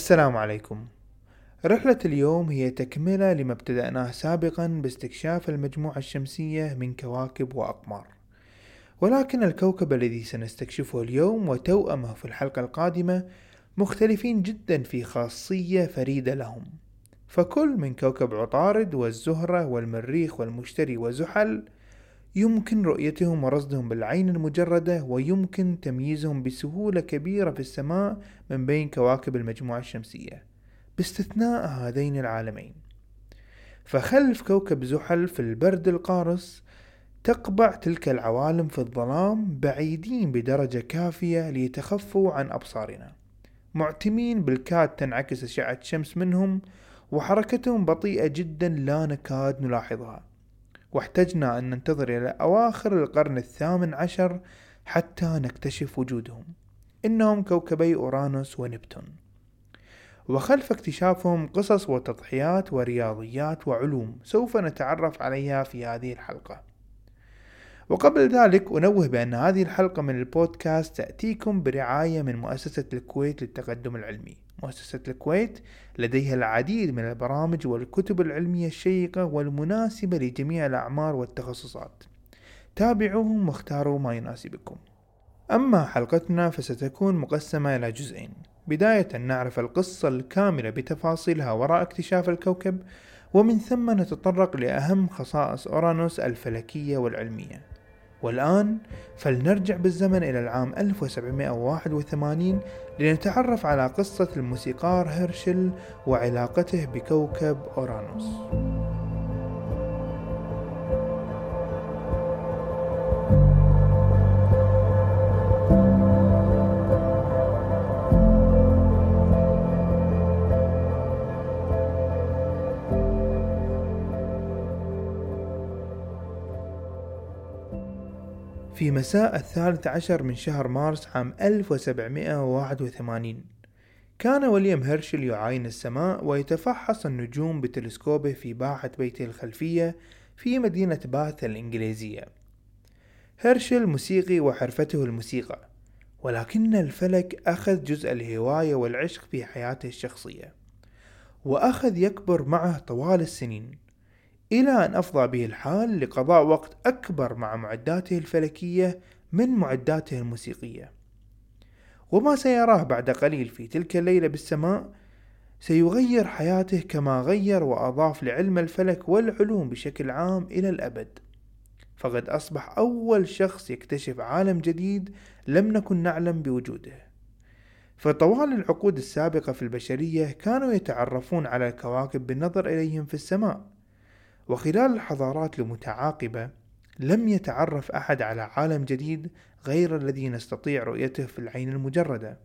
السلام عليكم. رحلة اليوم هي تكملة لما ابتدأناه سابقا باستكشاف المجموعة الشمسية من كواكب وأقمار. ولكن الكوكب الذي سنستكشفه اليوم وتوأمه في الحلقة القادمة مختلفين جدا في خاصية فريدة لهم. فكل من كوكب عطارد والزهرة والمريخ والمشتري وزحل يمكن رؤيتهم ورصدهم بالعين المجردة ويمكن تمييزهم بسهولة كبيرة في السماء من بين كواكب المجموعة الشمسية. باستثناء هذين العالمين فخلف كوكب زحل في البرد القارس تقبع تلك العوالم في الظلام بعيدين بدرجة كافية ليتخفوا عن أبصارنا. معتمين بالكاد تنعكس أشعة الشمس منهم وحركتهم بطيئة جدا لا نكاد نلاحظها. واحتجنا أن ننتظر إلى أواخر القرن الثامن عشر حتى نكتشف وجودهم. إنهم كوكبي أورانوس ونبتون. وخلف اكتشافهم قصص وتضحيات ورياضيات وعلوم سوف نتعرف عليها في هذه الحلقة. وقبل ذلك أنوه بأن هذه الحلقة من البودكاست تأتيكم برعاية من مؤسسة الكويت للتقدم العلمي. مؤسسة الكويت لديها العديد من البرامج والكتب العلمية الشيقة والمناسبة لجميع الأعمار والتخصصات. تابعوهم واختاروا ما يناسبكم. أما حلقتنا فستكون مقسمة إلى جزئين. بداية نعرف القصة الكاملة بتفاصيلها وراء اكتشاف الكوكب ومن ثم نتطرق لأهم خصائص أورانوس الفلكية والعلمية. والآن فلنرجع بالزمن إلى العام 1781 لنتعرف على قصة الموسيقار هيرشل وعلاقته بكوكب أورانوس. في مساء الثالث عشر من شهر مارس عام 1781 كان وليام هيرشل يعاين السماء ويتفحص النجوم بتلسكوبه في باحة بيته الخلفية في مدينة باث الإنجليزية. هيرشل موسيقي وحرفته الموسيقى ولكن الفلك أخذ جزء الهواية والعشق في حياته الشخصية وأخذ يكبر معه طوال السنين. إلى أن أفضى به الحال لقضاء وقت أكبر مع معداته الفلكية من معداته الموسيقية. وما سيراه بعد قليل في تلك الليلة بالسماء سيغير حياته كما غير وأضاف لعلم الفلك والعلوم بشكل عام إلى الأبد. فقد أصبح أول شخص يكتشف عالم جديد لم نكن نعلم بوجوده. فطوال العقود السابقة في البشرية كانوا يتعرفون على الكواكب بالنظر إليهم في السماء. وخلال الحضارات المتعاقبة لم يتعرف أحد على عالم جديد غير الذي نستطيع رؤيته في العين المجردة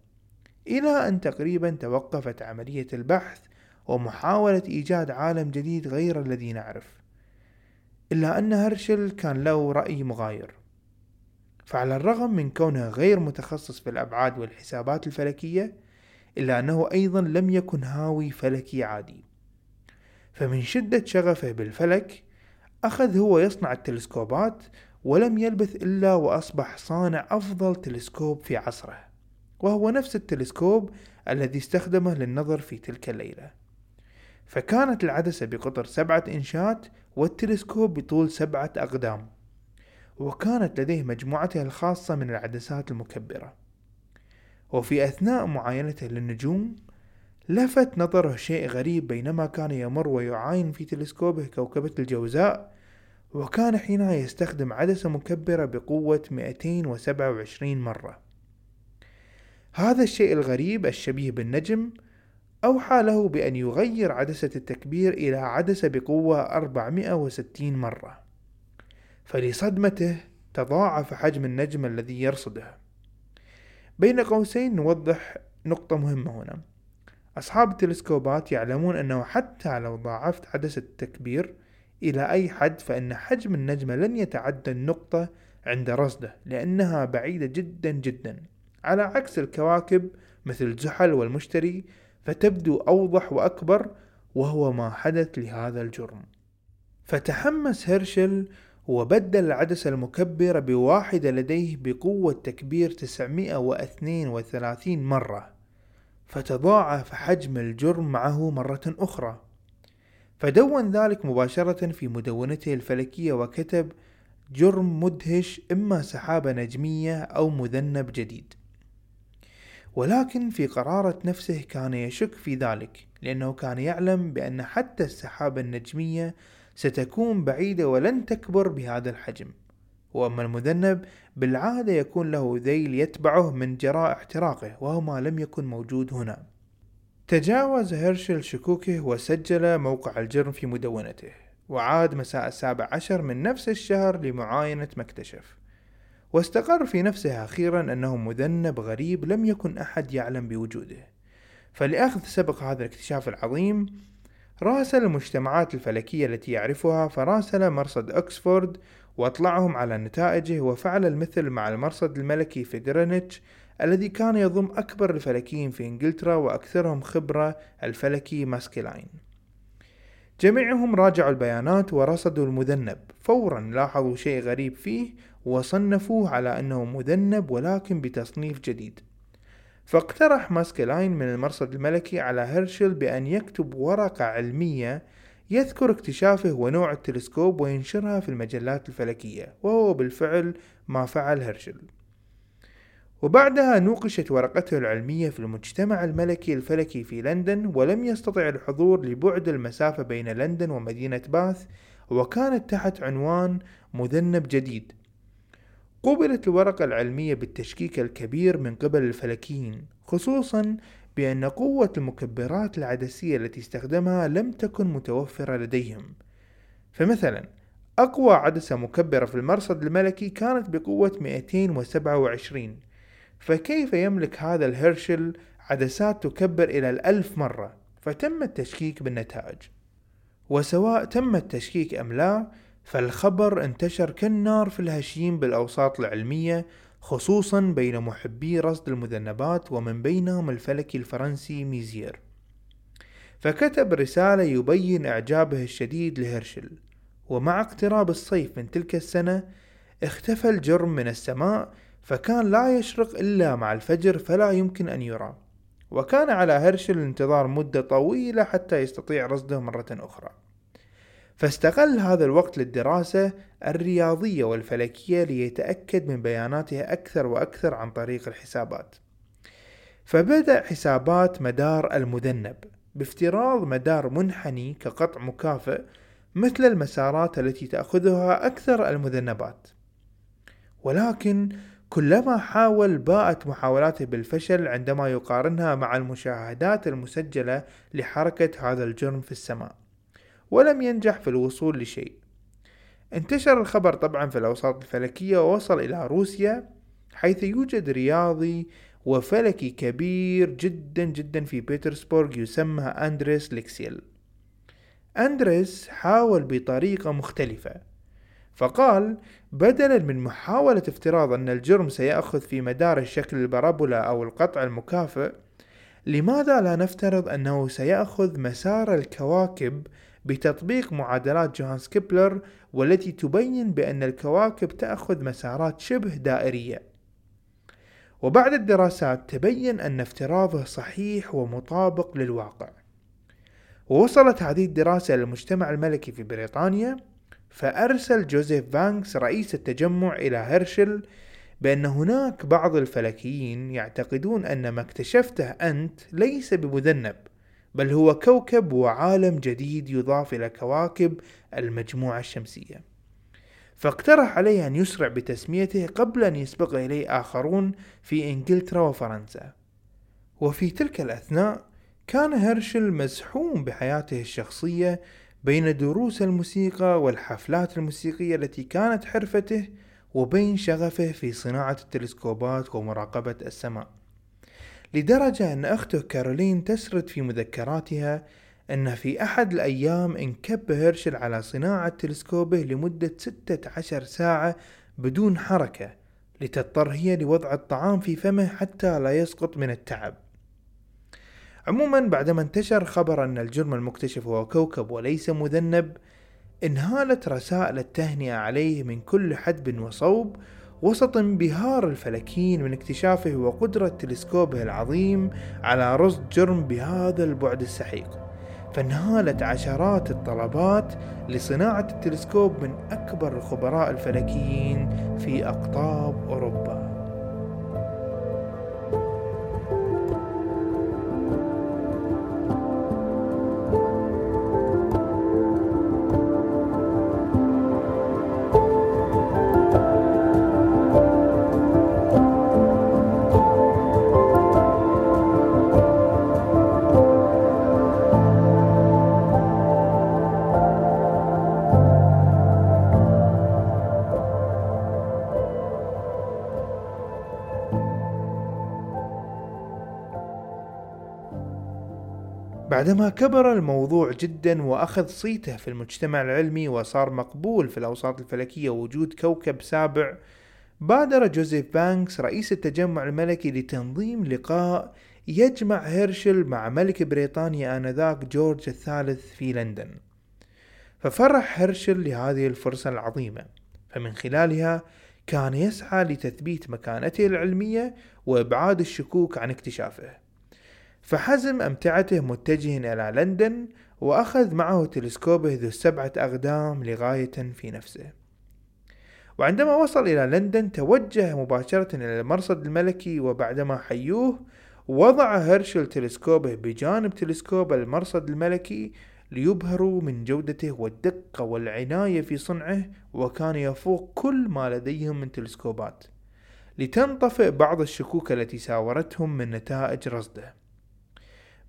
إلى أن تقريبا توقفت عملية البحث ومحاولة إيجاد عالم جديد غير الذي نعرف إلا أن هرشل كان له رأي مغاير. فعلى الرغم من كونه غير متخصص في الأبعاد والحسابات الفلكية إلا أنه أيضا لم يكن هاوي فلكي عادي. فمن شدة شغفه بالفلك أخذ هو يصنع التلسكوبات ولم يلبث إلا وأصبح صانع أفضل تلسكوب في عصره وهو نفس التلسكوب الذي استخدمه للنظر في تلك الليلة. فكانت العدسة بقطر سبعة إنشات والتلسكوب بطول سبعة أقدام وكانت لديه مجموعته الخاصة من العدسات المكبرة. وفي أثناء معاينته للنجوم لفت نظره شيء غريب بينما كان يمر ويعاين في تلسكوبه كوكبة الجوزاء وكان حينها يستخدم عدسة مكبرة بقوة 227 مرة. هذا الشيء الغريب الشبيه بالنجم أوحى له بأن يغير عدسة التكبير إلى عدسة بقوة 460 مرة. فلصدمته تضاعف حجم النجم الذي يرصده. بين قوسين نوضح نقطة مهمة هنا. أصحاب التلسكوبات يعلمون أنه حتى لو ضاعفت عدسة التكبير إلى أي حد فإن حجم النجمة لن يتعدى النقطة عند رصده لأنها بعيدة جدا جدا. على عكس الكواكب مثل زحل والمشتري فتبدو أوضح وأكبر وهو ما حدث لهذا الجرم. فتحمس هيرشل وبدل العدسة المكبرة بواحدة لديه بقوة تكبير 932 مرة. فتضاعف حجم الجرم معه مرة أخرى. فدون ذلك مباشرة في مدونته الفلكية وكتب جرم مدهش إما سحابة نجمية أو مذنب جديد. ولكن في قرارة نفسه كان يشك في ذلك لأنه كان يعلم بأن حتى السحابة النجمية ستكون بعيدة ولن تكبر بهذا الحجم. وأما المذنب بالعادة يكون له ذيل يتبعه من جراء احتراقه وهو ما لم يكن موجود هنا. تجاوز هيرشل شكوكه وسجل موقع الجرم في مدونته وعاد مساء السابع عشر من نفس الشهر لمعاينة ما اكتشف واستقر في نفسه أخيرا أنه مذنب غريب لم يكن أحد يعلم بوجوده. فلأخذ سبق هذا الاكتشاف العظيم راسل المجتمعات الفلكية التي يعرفها فراسل مرصد أكسفورد واطلعهم على نتائجه وفعل المثل مع المرصد الملكي في غرينتش الذي كان يضم أكبر الفلكيين في إنجلترا وأكثرهم خبرة الفلكي ماسكيلاين. جميعهم راجعوا البيانات ورصدوا المذنب. فورا لاحظوا شيء غريب فيه وصنفوه على أنه مذنب ولكن بتصنيف جديد. فاقترح ماسكيلاين من المرصد الملكي على هيرشل بأن يكتب ورقة علمية يذكر اكتشافه ونوع التلسكوب وينشرها في المجلات الفلكية وهو بالفعل ما فعل هيرشل وبعدها نوقشت ورقته العلمية في المجتمع الملكي الفلكي في لندن ولم يستطع الحضور لبعد المسافة بين لندن ومدينة باث وكانت تحت عنوان مذنب جديد. قُبلت الورقة العلمية بالتشكيك الكبير من قبل الفلكيين خصوصا بأن قوة المكبرات العدسية التي استخدمها لم تكن متوفرة لديهم. فمثلا أقوى عدسة مكبرة في المرصد الملكي كانت بقوة 227 فكيف يملك هذا الهيرشل عدسات تكبر إلى الألف مرة؟ فتم التشكيك بالنتائج. وسواء تم التشكيك أم لا فالخبر انتشر كالنار في الهشيم بالأوساط العلمية خصوصا بين محبي رصد المذنبات ومن بينهم الفلكي الفرنسي ميزير. فكتب رسالة يبين إعجابه الشديد لهرشل ومع اقتراب الصيف من تلك السنة اختفى الجرم من السماء فكان لا يشرق إلا مع الفجر فلا يمكن أن يرى. وكان على هرشل الانتظار مدة طويلة حتى يستطيع رصده مرة أخرى. فاستغل هذا الوقت للدراسة الرياضية والفلكية ليتأكد من بياناته أكثر وأكثر عن طريق الحسابات. فبدأ حسابات مدار المذنب بافتراض مدار منحني كقطع مكافئ مثل المسارات التي تأخذها أكثر المذنبات. ولكن كلما حاول باءت محاولاته بالفشل عندما يقارنها مع المشاهدات المسجلة لحركة هذا الجرم في السماء. ولم ينجح في الوصول لشيء. انتشر الخبر طبعا في الأوساط الفلكية ووصل إلى روسيا حيث يوجد رياضي وفلكي كبير جدا جدا في بيترسبورغ يسمى أندريس ليكسيل. أندريس حاول بطريقة مختلفة. فقال بدلا من محاولة افتراض أن الجرم سيأخذ في مدار الشكل ال parabola أو القطع المكافئ لماذا لا نفترض أنه سيأخذ مسار الكواكب بتطبيق معادلات جوهانس كيبلر والتي تبين بأن الكواكب تأخذ مسارات شبه دائرية. وبعد الدراسات تبين أن افتراضه صحيح ومطابق للواقع. ووصلت هذه الدراسة للمجتمع الملكي في بريطانيا فأرسل جوزيف بانكس رئيس التجمع إلى هرشل بأن هناك بعض الفلكيين يعتقدون أن ما اكتشفته أنت ليس بمذنب. بل هو كوكب وعالم جديد يضاف إلى كواكب المجموعة الشمسية. فاقترح عليه أن يسرع بتسميته قبل أن يسبق إليه آخرون في إنجلترا وفرنسا. وفي تلك الأثناء كان هيرشل مزحوم بحياته الشخصية بين دروس الموسيقى والحفلات الموسيقية التي كانت حرفته وبين شغفه في صناعة التلسكوبات ومراقبة السماء. لدرجة أن أخته كارولين تسرد في مذكراتها أن في أحد الأيام انكب هيرشل على صناعة تلسكوبه لمدة 16 ساعة بدون حركة لتضطر هي لوضع الطعام في فمه حتى لا يسقط من التعب. عموما بعدما انتشر خبر أن الجرم المكتشف هو كوكب وليس مذنب انهالت رسائل التهنئة عليه من كل حدب وصوب وسط انبهار الفلكيين من اكتشافه وقدرة تلسكوبه العظيم على رصد جرم بهذا البعد السحيق. فانهالت عشرات الطلبات لصناعة التلسكوب من أكبر الخبراء الفلكيين في أقطاب أوروبا. بعدما كبر الموضوع جدا وأخذ صيته في المجتمع العلمي وصار مقبول في الأوساط الفلكية وجود كوكب سابع بادر جوزيف بانكس رئيس التجمع الملكي لتنظيم لقاء يجمع هيرشل مع ملك بريطانيا آنذاك جورج الثالث في لندن. ففرح هيرشل لهذه الفرصة العظيمة. فمن خلالها كان يسعى لتثبيت مكانته العلمية وإبعاد الشكوك عن اكتشافه. فحزم أمتعته متجه إلى لندن وأخذ معه تلسكوبه ذو السبعة أقدام لغاية في نفسه. وعندما وصل إلى لندن توجه مباشرة إلى المرصد الملكي وبعدما حيوه وضع هرشل تلسكوبه بجانب تلسكوب المرصد الملكي ليبهروا من جودته والدقة والعناية في صنعه وكان يفوق كل ما لديهم من تلسكوبات. لتنطفئ بعض الشكوك التي ساورتهم من نتائج رصده.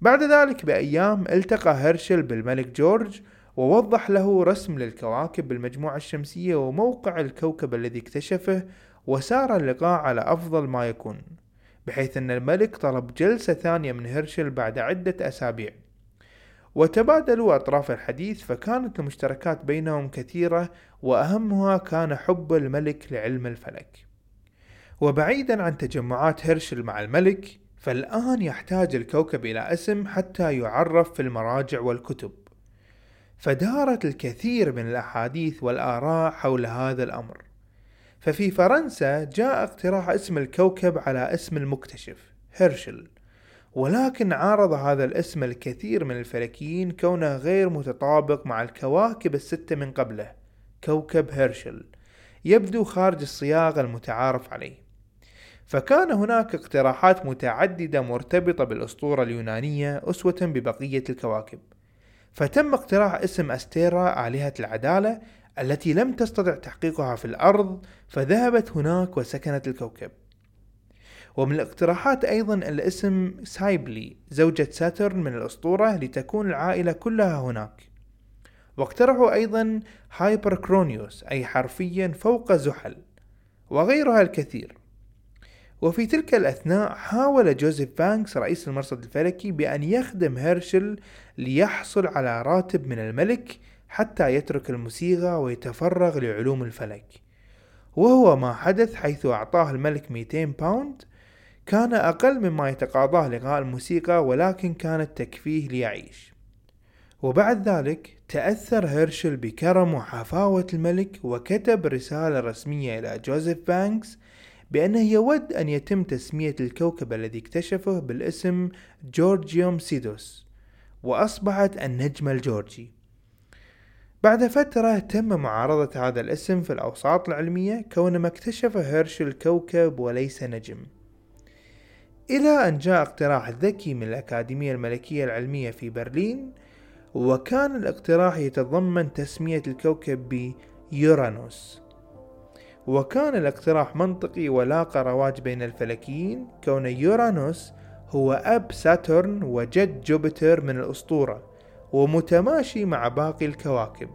بعد ذلك بأيام التقى هرشل بالملك جورج ووضح له رسم للكواكب بالمجموعة الشمسية وموقع الكوكب الذي اكتشفه وسار اللقاء على أفضل ما يكون بحيث أن الملك طلب جلسة ثانية من هرشل بعد عدة أسابيع. وتبادلوا أطراف الحديث فكانت المشتركات بينهم كثيرة وأهمها كان حب الملك لعلم الفلك. وبعيدا عن تجمعات هرشل مع الملك فالآن يحتاج الكوكب إلى اسم حتى يعرف في المراجع والكتب. فدارت الكثير من الأحاديث والآراء حول هذا الأمر. ففي فرنسا جاء اقتراح اسم الكوكب على اسم المكتشف هيرشل. ولكن عارض هذا الاسم الكثير من الفلكيين كونه غير متطابق مع الكواكب الستة من قبله كوكب هيرشل يبدو خارج الصياغة المتعارف عليه. فكان هناك اقتراحات متعددة مرتبطة بالأسطورة اليونانية أسوة ببقية الكواكب. فتم اقتراح اسم أستيرا آلهة العدالة التي لم تستطع تحقيقها في الأرض فذهبت هناك وسكنت الكوكب. ومن الاقتراحات أيضا الاسم سايبلي زوجة ساترن من الأسطورة لتكون العائلة كلها هناك. واقترحوا أيضا هايبر كرونيوس أي حرفيا فوق زحل وغيرها الكثير. وفي تلك الأثناء حاول جوزيف بانكس رئيس المرصد الفلكي بأن يخدم هيرشل ليحصل على راتب من الملك حتى يترك الموسيقى ويتفرغ لعلوم الفلك. وهو ما حدث حيث أعطاه الملك 200 باوند كان أقل مما يتقاضاه لقاء الموسيقى ولكن كانت تكفيه ليعيش. وبعد ذلك تأثر هيرشل بكرم وحفاوة الملك وكتب رسالة رسمية إلى جوزيف بانكس بأنه يود أن يتم تسمية الكوكب الذي اكتشفه بالاسم جورجيوم سيدوس وأصبحت النجم الجورجي. بعد فترة تم معارضة هذا الاسم في الأوساط العلمية كون ما اكتشف هيرشل كوكب وليس نجم. إلى أن جاء اقتراح ذكي من الأكاديمية الملكية العلمية في برلين وكان الاقتراح يتضمن تسمية الكوكب بيورانوس. وكان الاقتراح منطقي ولاقى رواج بين الفلكيين كون يورانوس هو أب ساترن وجد جوبيتر من الأسطورة ومتماشي مع باقي الكواكب.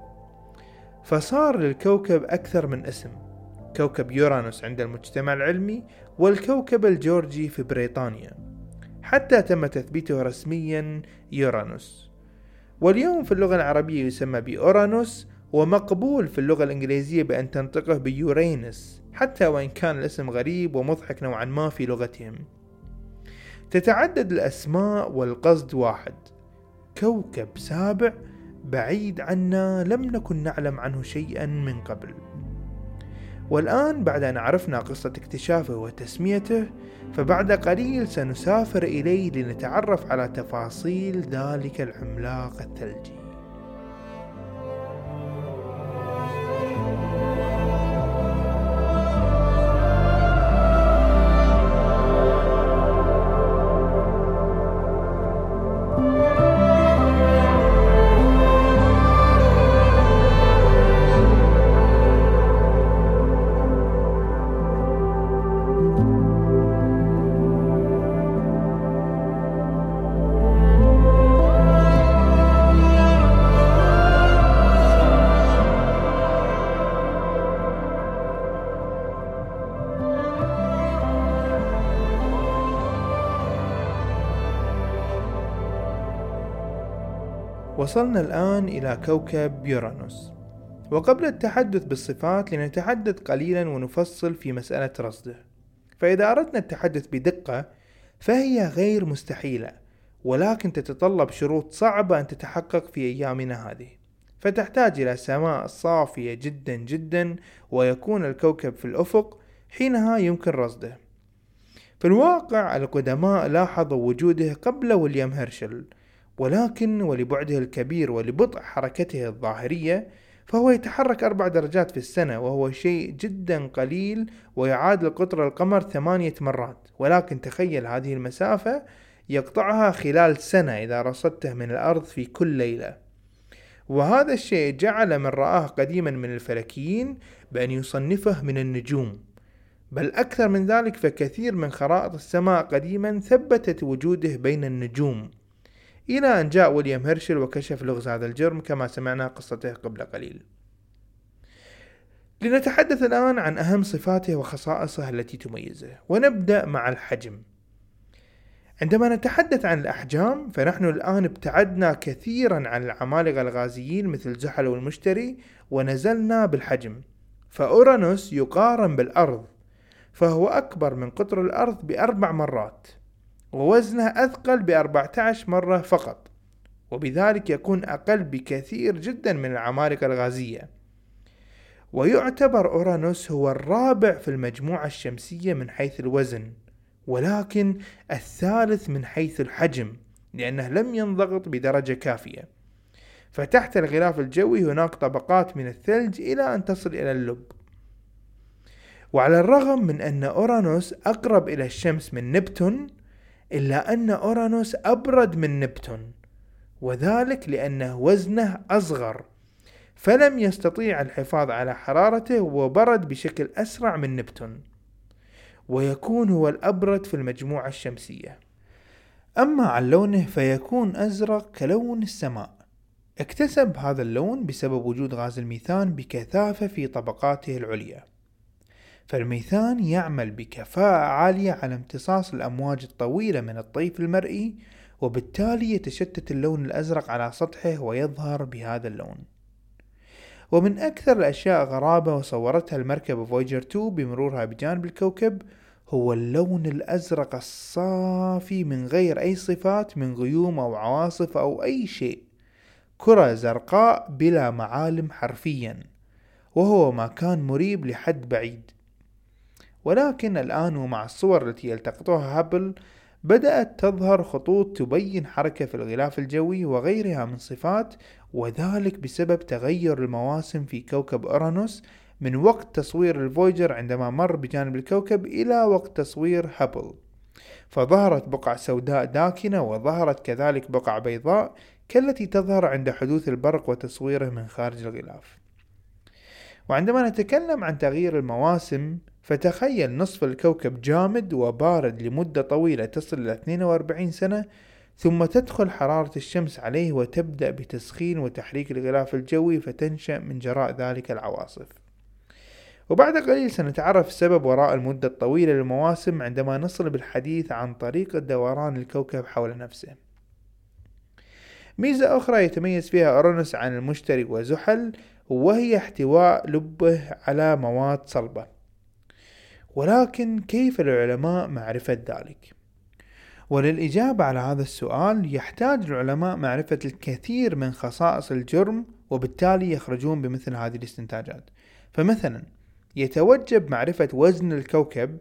فصار للكوكب أكثر من اسم كوكب يورانوس عند المجتمع العلمي والكوكب الجورجي في بريطانيا. حتى تم تثبيته رسميا يورانوس. واليوم في اللغة العربية يسمى بأورانوس ومقبول في اللغة الإنجليزية بأن تنطقه بيورينس حتى وإن كان الاسم غريب ومضحك نوعا ما في لغتهم. تتعدد الأسماء والقصد واحد كوكب سابع بعيد عنا لم نكن نعلم عنه شيئا من قبل. والآن بعد أن عرفنا قصة اكتشافه وتسميته فبعد قليل سنسافر إليه لنتعرف على تفاصيل ذلك العملاق الثلجي. وصلنا الآن إلى كوكب يورانوس. وقبل التحدث بالصفات لنتحدث قليلا ونفصل في مسألة رصده. فإذا أردنا التحدث بدقة فهي غير مستحيلة ولكن تتطلب شروط صعبة أن تتحقق في أيامنا هذه. فتحتاج إلى سماء صافية جدا جدا ويكون الكوكب في الأفق حينها يمكن رصده. في الواقع القدماء لاحظوا وجوده قبل ويليام هيرشل ولكن ولبعده الكبير ولبطء حركته الظاهرية فهو يتحرك أربع درجات في السنة وهو شيء جدا قليل ويعادل قطر القمر ثمانية مرات. ولكن تخيل هذه المسافة يقطعها خلال سنة إذا رصدته من الأرض في كل ليلة. وهذا الشيء جعل من رآه قديما من الفلكيين بأن يصنفه من النجوم. بل أكثر من ذلك فكثير من خرائط السماء قديما ثبتت وجوده بين النجوم. إلى أن جاء ويليام هيرشل وكشف لغز هذا الجرم كما سمعنا قصته قبل قليل. لنتحدث الآن عن أهم صفاته وخصائصه التي تميزه ونبدأ مع الحجم. عندما نتحدث عن الأحجام فنحن الآن ابتعدنا كثيرا عن العمالقة الغازيين مثل زحل والمشتري ونزلنا بالحجم. فأورانوس يقارن بالأرض فهو أكبر من قطر الأرض بأربع مرات. ووزنه أثقل بأربعة عشر مرة فقط وبذلك يكون أقل بكثير جدا من العمالقة الغازية. ويعتبر أورانوس هو الرابع في المجموعة الشمسية من حيث الوزن ولكن الثالث من حيث الحجم لأنه لم ينضغط بدرجة كافية. فتحت الغلاف الجوي هناك طبقات من الثلج إلى أن تصل إلى اللب. وعلى الرغم من أن أورانوس أقرب إلى الشمس من نبتون إلا أن أورانوس أبرد من نبتون وذلك لأن وزنه أصغر فلم يستطيع الحفاظ على حرارته وبرد بشكل أسرع من نبتون ويكون هو الأبرد في المجموعة الشمسية. أما عن لونه فيكون أزرق كلون السماء. اكتسب هذا اللون بسبب وجود غاز الميثان بكثافة في طبقاته العليا. فالميثان يعمل بكفاءة عالية على امتصاص الأمواج الطويلة من الطيف المرئي وبالتالي يتشتت اللون الأزرق على سطحه ويظهر بهذا اللون. ومن أكثر الأشياء غرابة وصورتها المركبة فويجر 2 بمرورها بجانب الكوكب هو اللون الأزرق الصافي من غير أي صفات من غيوم أو عواصف أو أي شيء. كرة زرقاء بلا معالم حرفيا وهو ما كان مريب لحد بعيد. ولكن الآن ومع الصور التي يلتقطها هابل بدأت تظهر خطوط تبين حركة في الغلاف الجوي وغيرها من صفات وذلك بسبب تغير المواسم في كوكب أورانوس من وقت تصوير الفويجر عندما مر بجانب الكوكب إلى وقت تصوير هابل. فظهرت بقع سوداء داكنة وظهرت كذلك بقع بيضاء كالتي تظهر عند حدوث البرق وتصويره من خارج الغلاف. وعندما نتكلم عن تغيير المواسم فتخيل نصف الكوكب جامد وبارد لمدة طويلة تصل إلى 42 سنة ثم تدخل حرارة الشمس عليه وتبدأ بتسخين وتحريك الغلاف الجوي فتنشأ من جراء ذلك العواصف. وبعد قليل سنتعرف السبب وراء المدة الطويلة للمواسم عندما نصل بالحديث عن طريقة دوران الكوكب حول نفسه. ميزة أخرى يتميز فيها أورانوس عن المشتري وزحل وهي احتواء لبه على مواد صلبة. ولكن كيف للعلماء معرفة ذلك؟ وللإجابة على هذا السؤال يحتاج العلماء معرفة الكثير من خصائص الجرم وبالتالي يخرجون بمثل هذه الاستنتاجات فمثلا يتوجب معرفة وزن الكوكب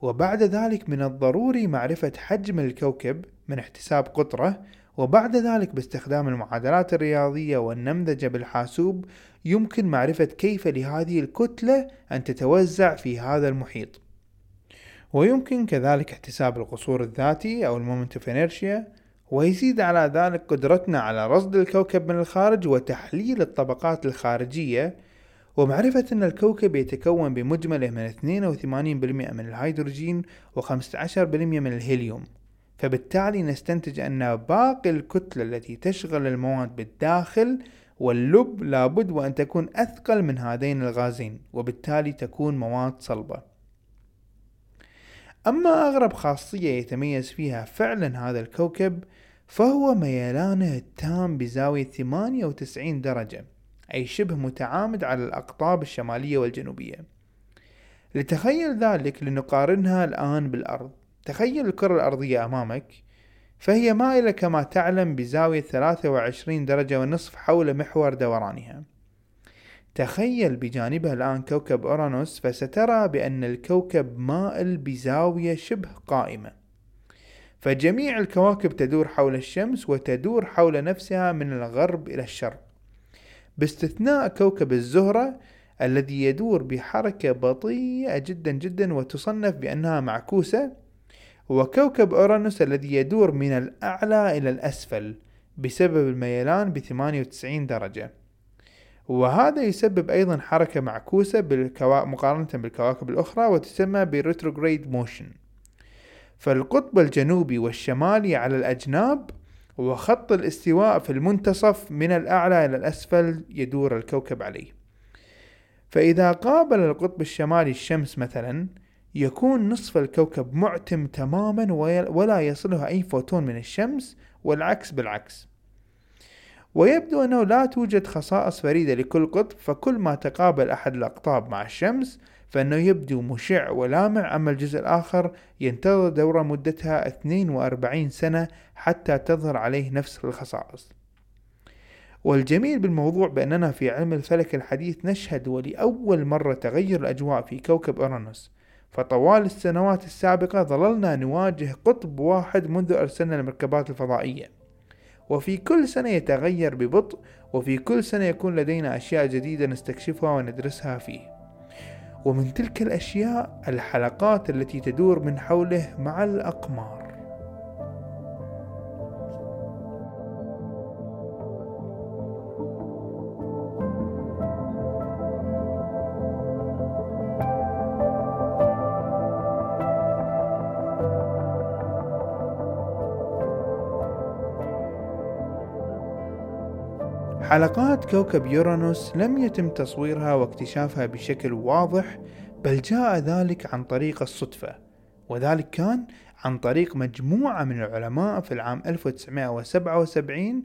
وبعد ذلك من الضروري معرفة حجم الكوكب من احتساب قطرة وبعد ذلك باستخدام المعادلات الرياضية والنمذجة بالحاسوب يمكن معرفة كيف لهذه الكتلة أن تتوزع في هذا المحيط. ويمكن كذلك احتساب القصور الذاتي أو ال moment of inertia ويزيد على ذلك قدرتنا على رصد الكوكب من الخارج وتحليل الطبقات الخارجية. ومعرفة أن الكوكب يتكون بمجمله من 82% من الهيدروجين و15% من الهيليوم. فبالتالي نستنتج أن باقي الكتلة التي تشغل المواد بالداخل واللب لابد وأن تكون أثقل من هذين الغازين وبالتالي تكون مواد صلبة. أما أغرب خاصية يتميز فيها فعلا هذا الكوكب فهو ميلانه التام بزاوية 98 درجة أي شبه متعامد على الأقطاب الشمالية والجنوبية. لتخيل ذلك لنقارنها الآن بالأرض. تخيل الكرة الأرضية أمامك فهي مائلة كما تعلم بزاوية 23 درجة ونصف حول محور دورانها. تخيل بجانبها الآن كوكب أورانوس فسترى بأن الكوكب مائل بزاوية شبه قائمة. فجميع الكواكب تدور حول الشمس وتدور حول نفسها من الغرب إلى الشرق. باستثناء كوكب الزهرة الذي يدور بحركة بطيئة جدا جدا وتصنف بأنها معكوسة وكوكب أورانوس الذي يدور من الأعلى إلى الأسفل بسبب الميلان ب 98 درجة. وهذا يسبب أيضا حركة معكوسة بالكوا... مقارنة بالكواكب الأخرى وتسمى بال retrograde motion فالقطب الجنوبي والشمالي على الأجناب وخط الاستواء في المنتصف من الأعلى إلى الأسفل يدور الكوكب عليه. فإذا قابل القطب الشمالي الشمس مثلا يكون نصف الكوكب معتم تماما ولا يصله أي فوتون من الشمس والعكس بالعكس. ويبدو أنه لا توجد خصائص فريدة لكل قطب فكل ما تقابل أحد الأقطاب مع الشمس فإنه يبدو مشع ولامع أما الجزء الآخر ينتظر دورة مدتها 42 سنة حتى تظهر عليه نفس الخصائص. والجميل بالموضوع بأننا في علم الفلك الحديث نشهد ولأول مرة تغير الأجواء في كوكب أورانوس. فطوال السنوات السابقة ظللنا نواجه قطب واحد منذ أرسلنا المركبات الفضائية. وفي كل سنة يتغير ببطء وفي كل سنة يكون لدينا أشياء جديدة نستكشفها وندرسها فيه. ومن تلك الأشياء الحلقات التي تدور من حوله مع الأقمار. حلقات كوكب يورانوس لم يتم تصويرها واكتشافها بشكل واضح بل جاء ذلك عن طريق الصدفة وذلك كان عن طريق مجموعة من العلماء في العام 1977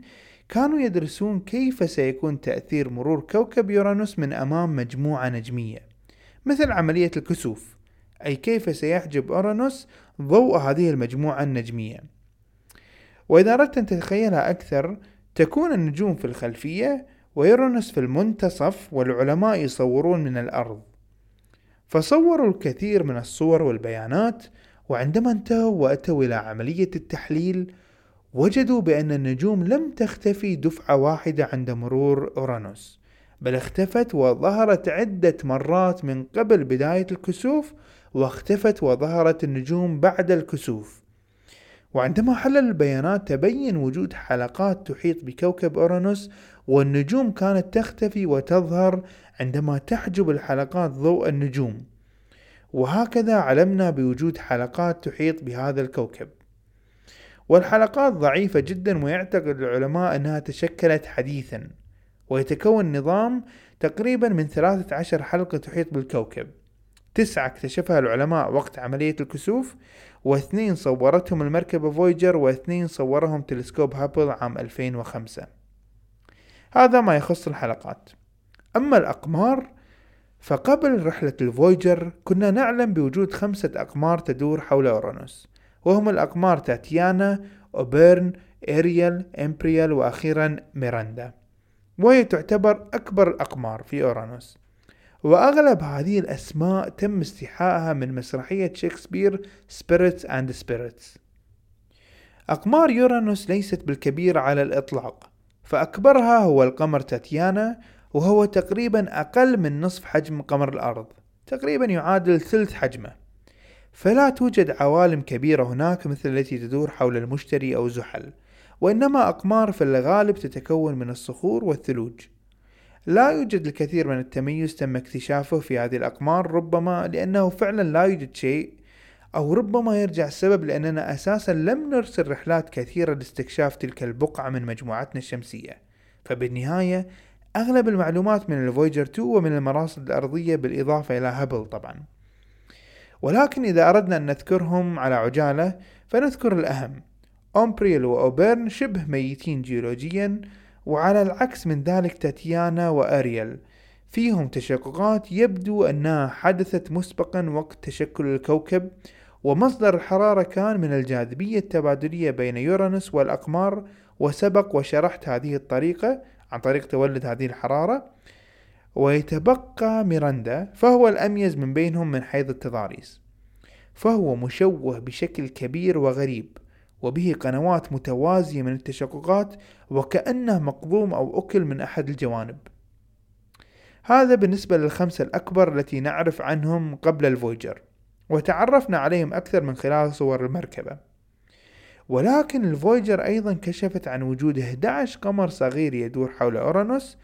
كانوا يدرسون كيف سيكون تأثير مرور كوكب يورانوس من أمام مجموعة نجمية مثل عملية الكسوف أي كيف سيحجب أورانوس ضوء هذه المجموعة النجمية. وإذا أردت أن تتخيلها أكثر تكون النجوم في الخلفية ويورانوس في المنتصف والعلماء يصورون من الأرض. فصوروا الكثير من الصور والبيانات وعندما انتهوا وأتوا إلى عملية التحليل وجدوا بأن النجوم لم تختفي دفعة واحدة عند مرور أورانوس بل اختفت وظهرت عدة مرات من قبل بداية الكسوف واختفت وظهرت النجوم بعد الكسوف. وعندما حلل البيانات تبين وجود حلقات تحيط بكوكب أورانوس والنجوم كانت تختفي وتظهر عندما تحجب الحلقات ضوء النجوم. وهكذا علمنا بوجود حلقات تحيط بهذا الكوكب. والحلقات ضعيفة جدا ويعتقد العلماء أنها تشكلت حديثا. ويتكون نظام تقريبا من 13 حلقة تحيط بالكوكب. تسعة اكتشفها العلماء وقت عملية الكسوف واثنين صورتهم المركبة فويجر واثنين صورهم تلسكوب هابل عام 2005 هذا ما يخص الحلقات. أما الأقمار فقبل رحلة الفويجر كنا نعلم بوجود خمسة أقمار تدور حول أورانوس وهم الأقمار تيتانيا أوبرن إيريال أومبريل وأخيرا ميراندا. وهي تعتبر أكبر الأقمار في أورانوس. وأغلب هذه الأسماء تم استيحائها من مسرحية شكسبير Spirits and Spirits. أقمار يورانوس ليست بالكبيرة على الإطلاق فأكبرها هو القمر تاتيانا وهو تقريبا أقل من نصف حجم قمر الأرض تقريبا يعادل ثلث حجمه. فلا توجد عوالم كبيرة هناك مثل التي تدور حول المشتري أو زحل وإنما أقمار في الغالب تتكون من الصخور والثلوج. لا يوجد الكثير من التميز تم اكتشافه في هذه الأقمار ربما لأنه فعلا لا يوجد شيء أو ربما يرجع السبب لأننا أساسا لم نرسل رحلات كثيرة لاستكشاف تلك البقعة من مجموعتنا الشمسية. فبالنهاية أغلب المعلومات من الفويجر 2 ومن المراصد الأرضية بالإضافة إلى هابل طبعا. ولكن إذا أردنا أن نذكرهم على عجالة فنذكر الأهم. أومبريل وأوبرن شبه ميتين جيولوجيا وعلى العكس من ذلك تاتيانا وأريل. فيهم تشققات يبدو أنها حدثت مسبقا وقت تشكل الكوكب ومصدر الحرارة كان من الجاذبية التبادلية بين يورانوس والأقمار وسبق وشرحت هذه الطريقة عن طريق تولد هذه الحرارة. ويتبقى ميراندا فهو الأميز من بينهم من حيث التضاريس. فهو مشوه بشكل كبير وغريب. وبه قنوات متوازية من التشققات وكأنه مقضوم أو أكل من أحد الجوانب. هذا بالنسبة للخمسة الأكبر التي نعرف عنهم قبل الفويجر وتعرفنا عليهم أكثر من خلال صور المركبة. ولكن الفويجر أيضا كشفت عن وجود 11 قمر صغير يدور حول أورانوس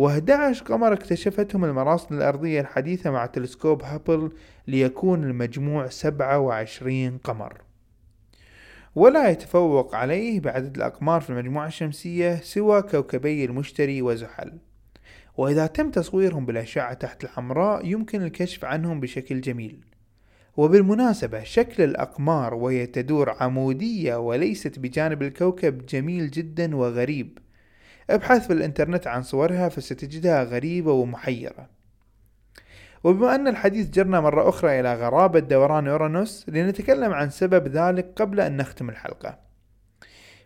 و11 قمر اكتشفتهم المراصد الأرضية الحديثة مع تلسكوب هابل ليكون المجموع 27 قمر. ولا يتفوق عليه بعدد الأقمار في المجموعة الشمسية سوى كوكبي المشتري وزحل. وإذا تم تصويرهم بالأشعة تحت الحمراء يمكن الكشف عنهم بشكل جميل. وبالمناسبة شكل الأقمار وهي تدور عمودية وليست بجانب الكوكب جميل جدا وغريب. ابحث في الإنترنت عن صورها فستجدها غريبة ومحيرة. وبما أن الحديث جرنا مرة أخرى إلى غرابة دوران أورانوس لنتكلم عن سبب ذلك قبل أن نختم الحلقة.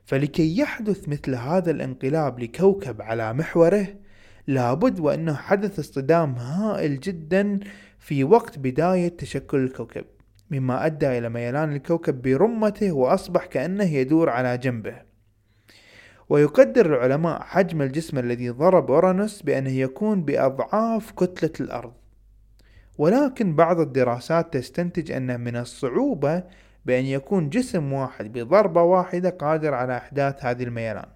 فلكي يحدث مثل هذا الانقلاب لكوكب على محوره لابد وأنه حدث اصطدام هائل جدا في وقت بداية تشكل الكوكب مما أدى إلى ميلان الكوكب برمته وأصبح كأنه يدور على جنبه. ويقدر العلماء حجم الجسم الذي ضرب أورانوس بأنه يكون بأضعاف كتلة الأرض. ولكن بعض الدراسات تستنتج أن من الصعوبة بأن يكون جسم واحد بضربة واحدة قادر على إحداث هذه الميلان.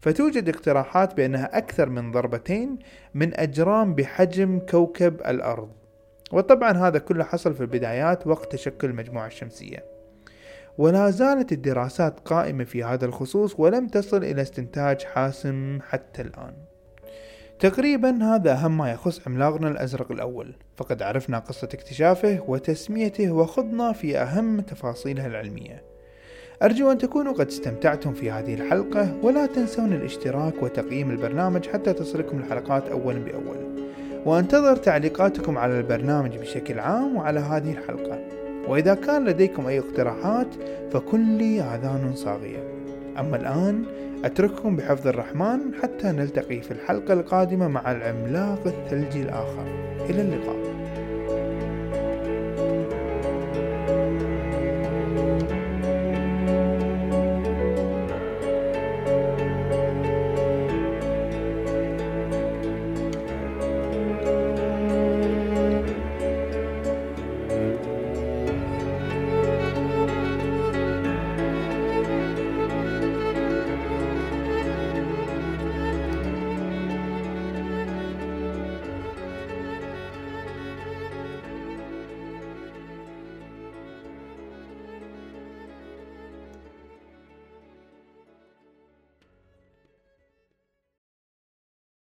فتوجد اقتراحات بأنها أكثر من ضربتين من أجرام بحجم كوكب الأرض. وطبعا هذا كله حصل في البدايات وقت تشكل المجموعة الشمسية ولا زالت الدراسات قائمة في هذا الخصوص ولم تصل إلى استنتاج حاسم حتى الآن. تقريبا هذا أهم ما يخص عملاقنا الأزرق الأول. فقد عرفنا قصة اكتشافه وتسميته وخضنا في أهم تفاصيلها العلمية. أرجو أن تكونوا قد استمتعتم في هذه الحلقة ولا تنسون الاشتراك وتقييم البرنامج حتى تصلكم الحلقات أولا بأول. وأنتظر تعليقاتكم على البرنامج بشكل عام وعلى هذه الحلقة. وإذا كان لديكم أي اقتراحات فكن لي آذان صاغية. أما الآن أترككم بحفظ الرحمن حتى نلتقي في الحلقة القادمة مع العملاق الثلجي الآخر. إلى اللقاء.